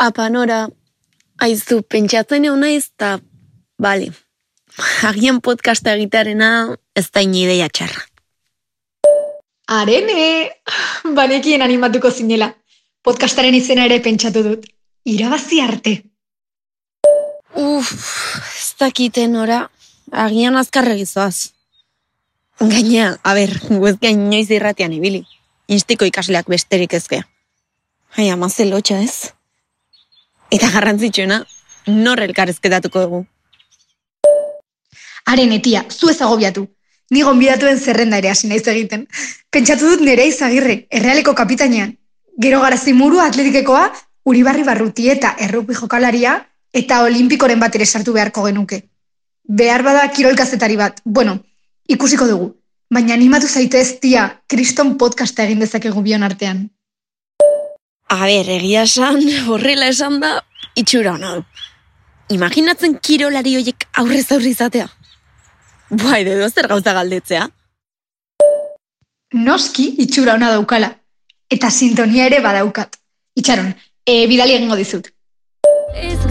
Apanora, aizu, pentsatzen egon naiz, eta, bale, agian podcasta egitearena ez da ideia txarra. Arene, banekien animatuko zinela. Podcastaren izena ere pentsatu dut. Irabazi arte. Uf, ez dakiten ora, agian azkarre gizoaz. Gaina, a ber, guezkean inoiz irratian ibili. Instiko ikasleak besterik ezkea. Ai, ama zelotxa ez. Eta garrantzitsuena, nor elkarrezketatuko dugu. Haren etia, zu ez agobiatu. Ni gonbidatuen zerrenda ere hasi naiz egiten. Pentsatu dut nere izagirre, errealeko kapitainean. Gero garazi muru atletikekoa, uribarri barruti eta errupi jokalaria, eta olimpikoren bat ere sartu beharko genuke. Behar bada kirolkazetari bat, bueno, ikusiko dugu. Baina animatu zaite ez tia, kriston podcasta egin dezakegu bion artean. A ber, egia esan, horrela esan da, itxura hona du. Imaginatzen kirolari hoiek aurrez aurri izatea. Bai, edo zer gauza galdetzea. Noski itxura ona daukala. Eta sintonia ere badaukat. Itxaron, e, bidali egingo dizut. Got